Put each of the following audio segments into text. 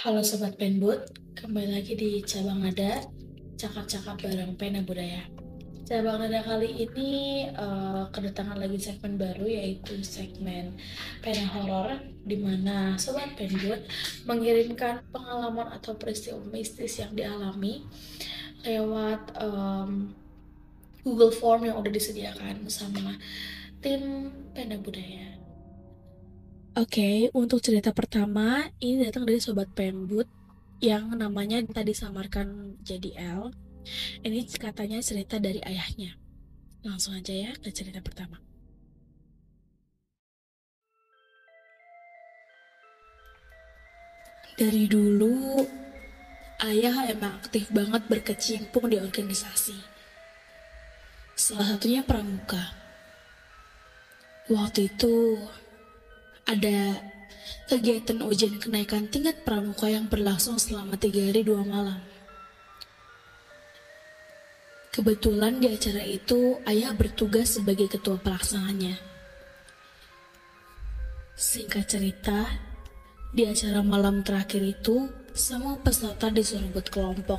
Halo Sobat Penbud, kembali lagi di Cabang Nada, cakap-cakap bareng Pena Budaya. Cabang Nada kali ini uh, kedatangan lagi segmen baru yaitu segmen Pena Horor di mana Sobat Penbud mengirimkan pengalaman atau peristiwa mistis yang dialami lewat um, Google Form yang udah disediakan sama tim Pena Budaya. Oke, okay, untuk cerita pertama ini datang dari sobat Pembut yang namanya tadi samarkan jadi L. Ini katanya cerita dari ayahnya. Langsung aja ya ke cerita pertama. Dari dulu, ayah emang aktif banget berkecimpung di organisasi. Salah satunya pramuka. Waktu itu, ada kegiatan ujian kenaikan tingkat pramuka yang berlangsung selama tiga hari dua malam. Kebetulan di acara itu ayah bertugas sebagai ketua pelaksananya. Singkat cerita, di acara malam terakhir itu, semua peserta disuruh buat kelompok.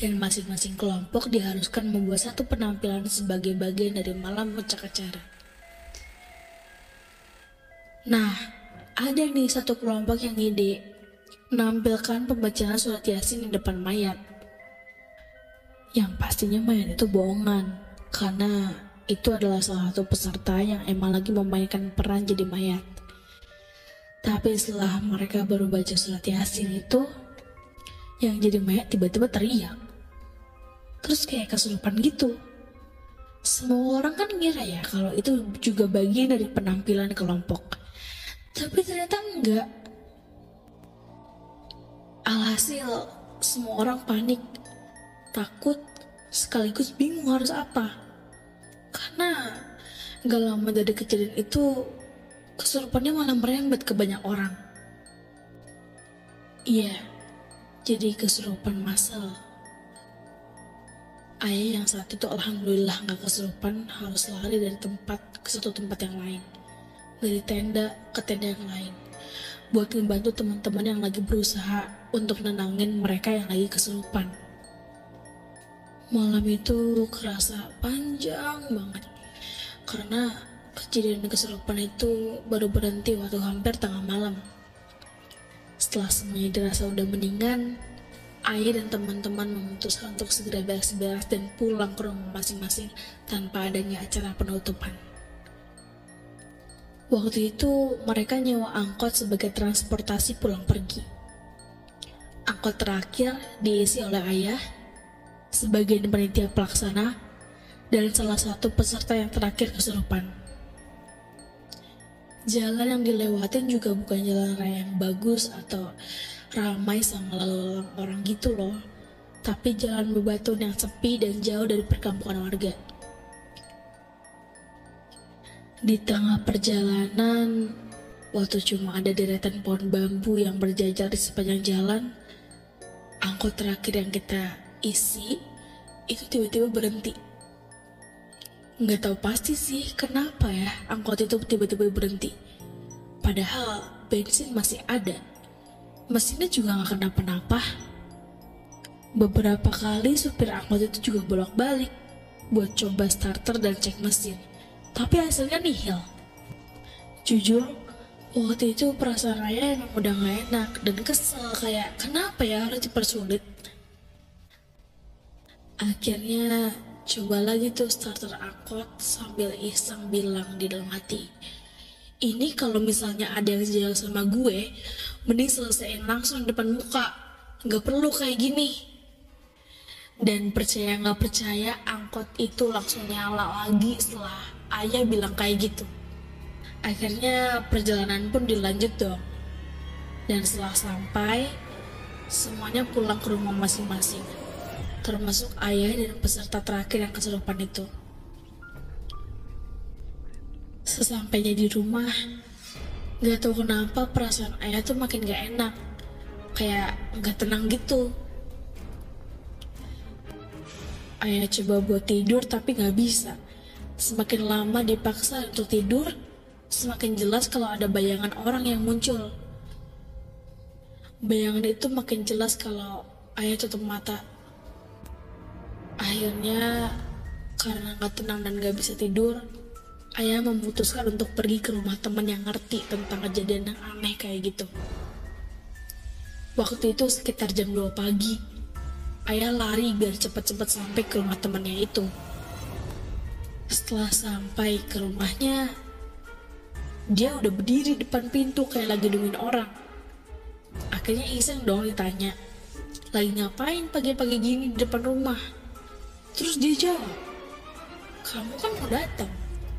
Dan masing-masing kelompok diharuskan membuat satu penampilan sebagai bagian dari malam puncak acara. Nah, ada nih satu kelompok yang ide menampilkan pembacaan surat yasin di depan mayat. Yang pastinya mayat itu bohongan, karena itu adalah salah satu peserta yang emang lagi memainkan peran jadi mayat. Tapi setelah mereka baru baca surat yasin itu, yang jadi mayat tiba-tiba teriak. Terus kayak kesurupan gitu. Semua orang kan ngira ya kalau itu juga bagian dari penampilan kelompok. Tapi ternyata enggak. Alhasil semua orang panik, takut, sekaligus bingung harus apa. Karena gak lama dari kejadian itu, kesurupannya malah merembet ke banyak orang. Iya, jadi kesurupan masal. Ayah yang saat itu alhamdulillah gak kesurupan harus lari dari tempat ke satu tempat yang lain dari tenda ke tenda yang lain buat membantu teman-teman yang lagi berusaha untuk nenangin mereka yang lagi kesurupan. Malam itu kerasa panjang banget karena kejadian kesurupan itu baru berhenti waktu hampir tengah malam. Setelah semuanya dirasa udah mendingan, Ayah dan teman-teman memutuskan untuk segera beres-beres dan pulang ke rumah masing-masing tanpa adanya acara penutupan. Waktu itu mereka nyewa angkot sebagai transportasi pulang pergi. Angkot terakhir diisi oleh ayah, sebagian panitia pelaksana, dan salah satu peserta yang terakhir kesurupan. Jalan yang dilewatin juga bukan jalan raya yang bagus atau ramai sama lalu orang gitu loh, tapi jalan bebatuan yang sepi dan jauh dari perkampungan warga. Di tengah perjalanan, waktu cuma ada deretan pohon bambu yang berjajar di sepanjang jalan, angkot terakhir yang kita isi itu tiba-tiba berhenti. Nggak tahu pasti sih kenapa ya angkot itu tiba-tiba berhenti. Padahal bensin masih ada. Mesinnya juga nggak kenapa-napa. Beberapa kali supir angkot itu juga bolak-balik buat coba starter dan cek mesin tapi hasilnya nihil. Jujur, waktu itu perasaan Raya emang udah gak enak dan kesel kayak kenapa ya harus dipersulit. Akhirnya coba lagi tuh starter angkot sambil iseng bilang di dalam hati. Ini kalau misalnya ada yang jalan sama gue, mending selesaiin langsung depan muka. Gak perlu kayak gini dan percaya nggak percaya angkot itu langsung nyala lagi setelah ayah bilang kayak gitu. Akhirnya perjalanan pun dilanjut dong. Dan setelah sampai semuanya pulang ke rumah masing-masing. Termasuk ayah dan peserta terakhir yang kesurupan itu. Sesampainya di rumah gak tahu kenapa perasaan ayah tuh makin gak enak. Kayak gak tenang gitu. Ayah coba buat tidur tapi gak bisa. Semakin lama dipaksa untuk tidur, semakin jelas kalau ada bayangan orang yang muncul. Bayangan itu makin jelas kalau ayah tutup mata. Akhirnya karena gak tenang dan gak bisa tidur, ayah memutuskan untuk pergi ke rumah teman yang ngerti tentang kejadian yang aneh kayak gitu. Waktu itu sekitar jam 2 pagi, ayah lari biar cepat-cepat sampai ke rumah temannya itu. Setelah sampai ke rumahnya, dia udah berdiri depan pintu kayak lagi nungguin orang. Akhirnya iseng dong ditanya, lagi ngapain pagi-pagi gini di depan rumah? Terus dia jawab, kamu kan mau datang,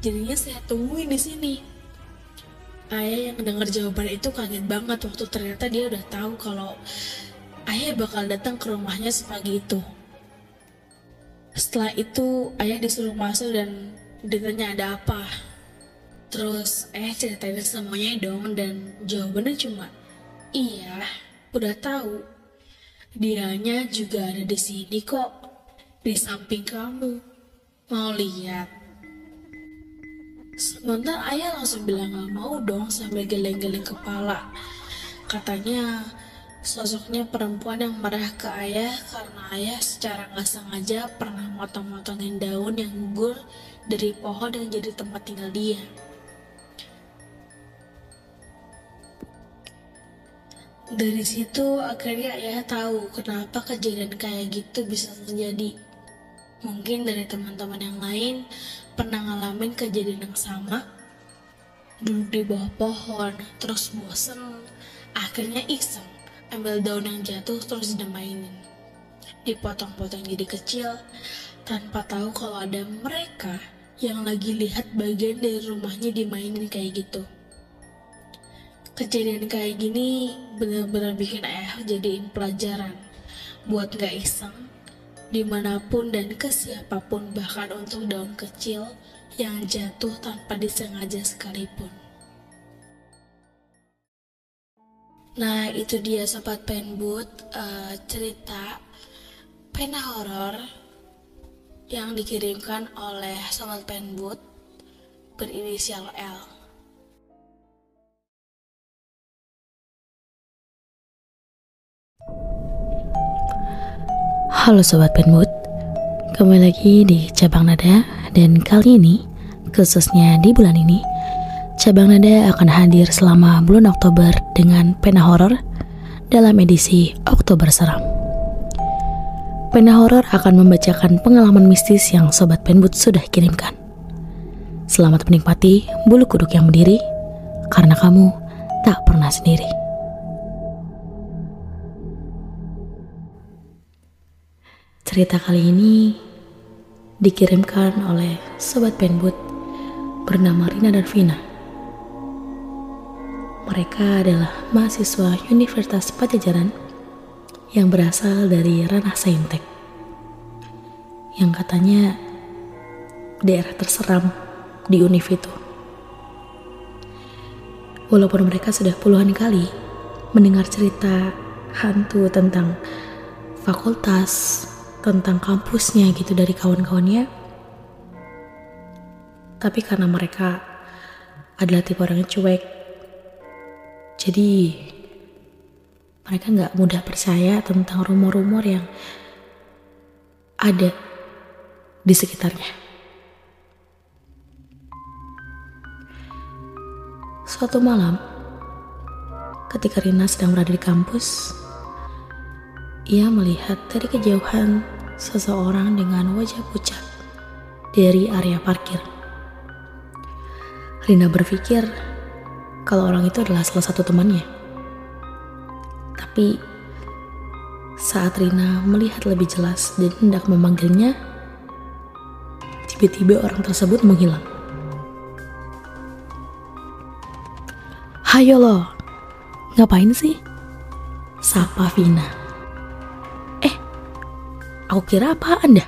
jadinya saya tungguin di sini. Ayah yang dengar jawaban itu kaget banget waktu ternyata dia udah tahu kalau ayah bakal datang ke rumahnya sepagi itu. Setelah itu ayah disuruh masuk dan ditanya ada apa. Terus ayah ceritain semuanya dong dan jawabannya cuma iya, udah tahu. Dianya juga ada di sini kok di samping kamu. Mau lihat? Sementara ayah langsung bilang gak mau dong sambil geleng-geleng kepala. Katanya sosoknya perempuan yang marah ke ayah karena ayah secara nggak sengaja pernah motong-motongin daun yang gugur dari pohon yang jadi tempat tinggal dia. Dari situ akhirnya ayah tahu kenapa kejadian kayak gitu bisa terjadi. Mungkin dari teman-teman yang lain pernah ngalamin kejadian yang sama. Duduk di bawah pohon, terus bosen. Akhirnya iseng, ambil daun yang jatuh terus dimainin. Dipotong-potong jadi kecil, tanpa tahu kalau ada mereka yang lagi lihat bagian dari rumahnya dimainin kayak gitu. Kejadian kayak gini benar-benar bikin ayah jadiin pelajaran buat gak iseng di mana pun dan ke siapa pun bahkan untuk daun kecil yang jatuh tanpa disengaja sekalipun. Nah itu dia sobat penbut uh, cerita pena horor yang dikirimkan oleh sobat penbut berinisial L. Halo Sobat Penmood, kembali lagi di Cabang Nada dan kali ini, khususnya di bulan ini, Cabang Nada akan hadir selama bulan Oktober dengan pena horor dalam edisi Oktober Seram. Pena horor akan membacakan pengalaman mistis yang Sobat Penmood sudah kirimkan. Selamat menikmati bulu kuduk yang berdiri, karena kamu tak pernah sendiri. Cerita kali ini dikirimkan oleh Sobat Penbut bernama Rina dan Vina. Mereka adalah mahasiswa Universitas Pajajaran yang berasal dari ranah saintek. Yang katanya daerah terseram di univ itu. Walaupun mereka sudah puluhan kali mendengar cerita hantu tentang fakultas, tentang kampusnya gitu dari kawan-kawannya. Tapi karena mereka adalah tipe orang yang cuek, jadi mereka nggak mudah percaya tentang rumor-rumor yang ada di sekitarnya. Suatu malam, ketika Rina sedang berada di kampus, ia melihat dari kejauhan seseorang dengan wajah pucat dari area parkir. Rina berpikir kalau orang itu adalah salah satu temannya. Tapi saat Rina melihat lebih jelas dan hendak memanggilnya, tiba-tiba orang tersebut menghilang. Hayo lo, ngapain sih? Sapa Vina. Aku kira apaan dah?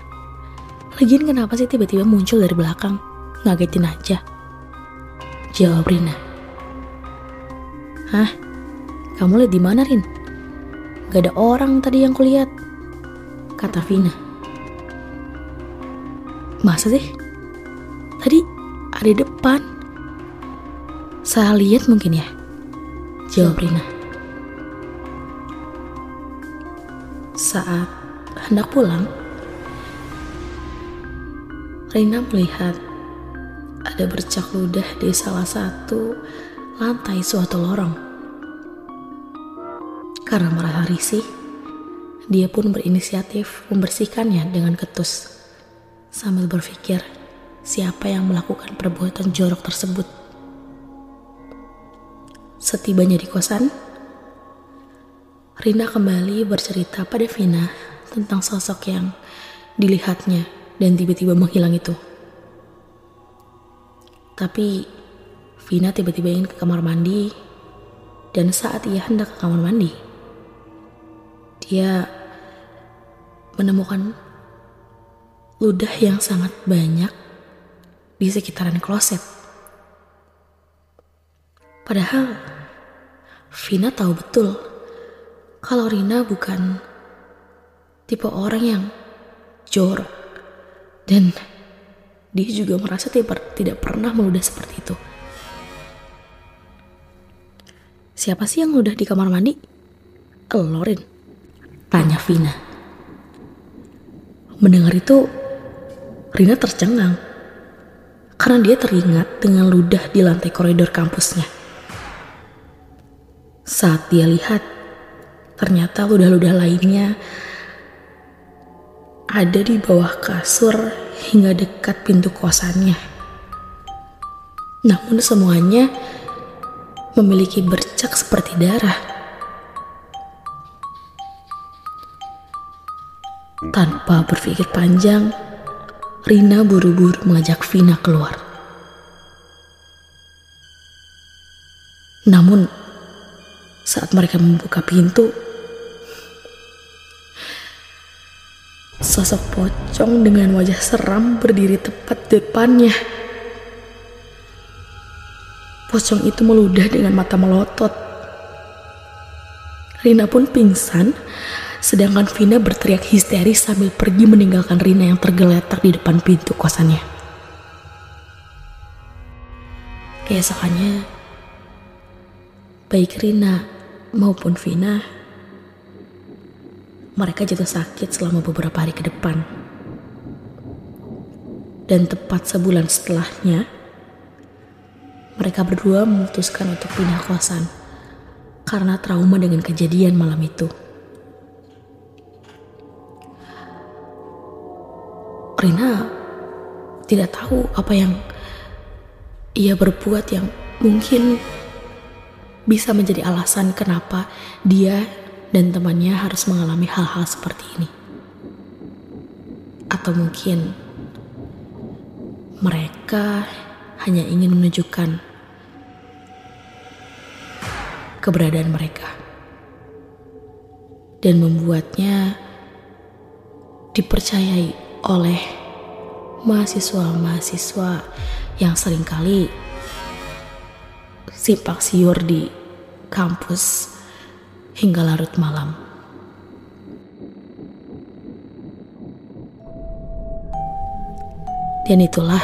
Lagian kenapa sih tiba-tiba muncul dari belakang? Ngagetin aja. Jawab Rina. Hah? Kamu lihat di mana, Rin? Gak ada orang tadi yang kulihat. Kata Vina. Masa sih? Tadi ada di depan. Saya lihat mungkin ya. Jawab Rina. Saat hendak pulang, Rina melihat ada bercak ludah di salah satu lantai suatu lorong. Karena merasa risih, dia pun berinisiatif membersihkannya dengan ketus sambil berpikir siapa yang melakukan perbuatan jorok tersebut. Setibanya di kosan, Rina kembali bercerita pada Vina tentang sosok yang dilihatnya dan tiba-tiba menghilang itu. Tapi Vina tiba-tiba ingin ke kamar mandi dan saat ia hendak ke kamar mandi, dia menemukan ludah yang sangat banyak di sekitaran kloset. Padahal Vina tahu betul kalau Rina bukan tipe orang yang jorok dan dia juga merasa tidak, pernah meludah seperti itu. Siapa sih yang ludah di kamar mandi? Elorin, tanya Vina. Mendengar itu, Rina tercengang karena dia teringat dengan ludah di lantai koridor kampusnya. Saat dia lihat, ternyata ludah-ludah lainnya ada di bawah kasur hingga dekat pintu kosannya. Namun semuanya memiliki bercak seperti darah. Tanpa berpikir panjang, Rina buru-buru mengajak Vina keluar. Namun, saat mereka membuka pintu, sosok pocong dengan wajah seram berdiri tepat depannya. Pocong itu meludah dengan mata melotot. Rina pun pingsan, sedangkan Vina berteriak histeris sambil pergi meninggalkan Rina yang tergeletak di depan pintu kosannya. Keesokannya, baik Rina maupun Vina, mereka jatuh sakit selama beberapa hari ke depan. Dan tepat sebulan setelahnya, mereka berdua memutuskan untuk pindah kosan karena trauma dengan kejadian malam itu. Rina tidak tahu apa yang ia berbuat yang mungkin bisa menjadi alasan kenapa dia dan temannya harus mengalami hal-hal seperti ini. Atau mungkin mereka hanya ingin menunjukkan keberadaan mereka dan membuatnya dipercayai oleh mahasiswa-mahasiswa yang sering kali simpak siur di kampus hingga larut malam. Dan itulah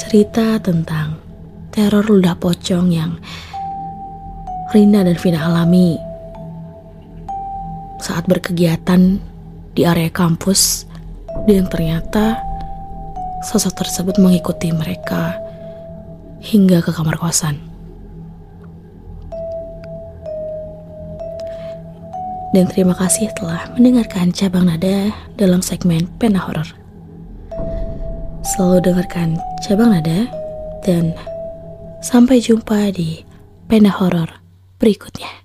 cerita tentang teror ludah pocong yang Rina dan Vina alami saat berkegiatan di area kampus dan ternyata sosok tersebut mengikuti mereka hingga ke kamar kosan. Dan terima kasih telah mendengarkan cabang nada dalam segmen Pena Horor. Selalu dengarkan cabang nada dan sampai jumpa di Pena Horor berikutnya.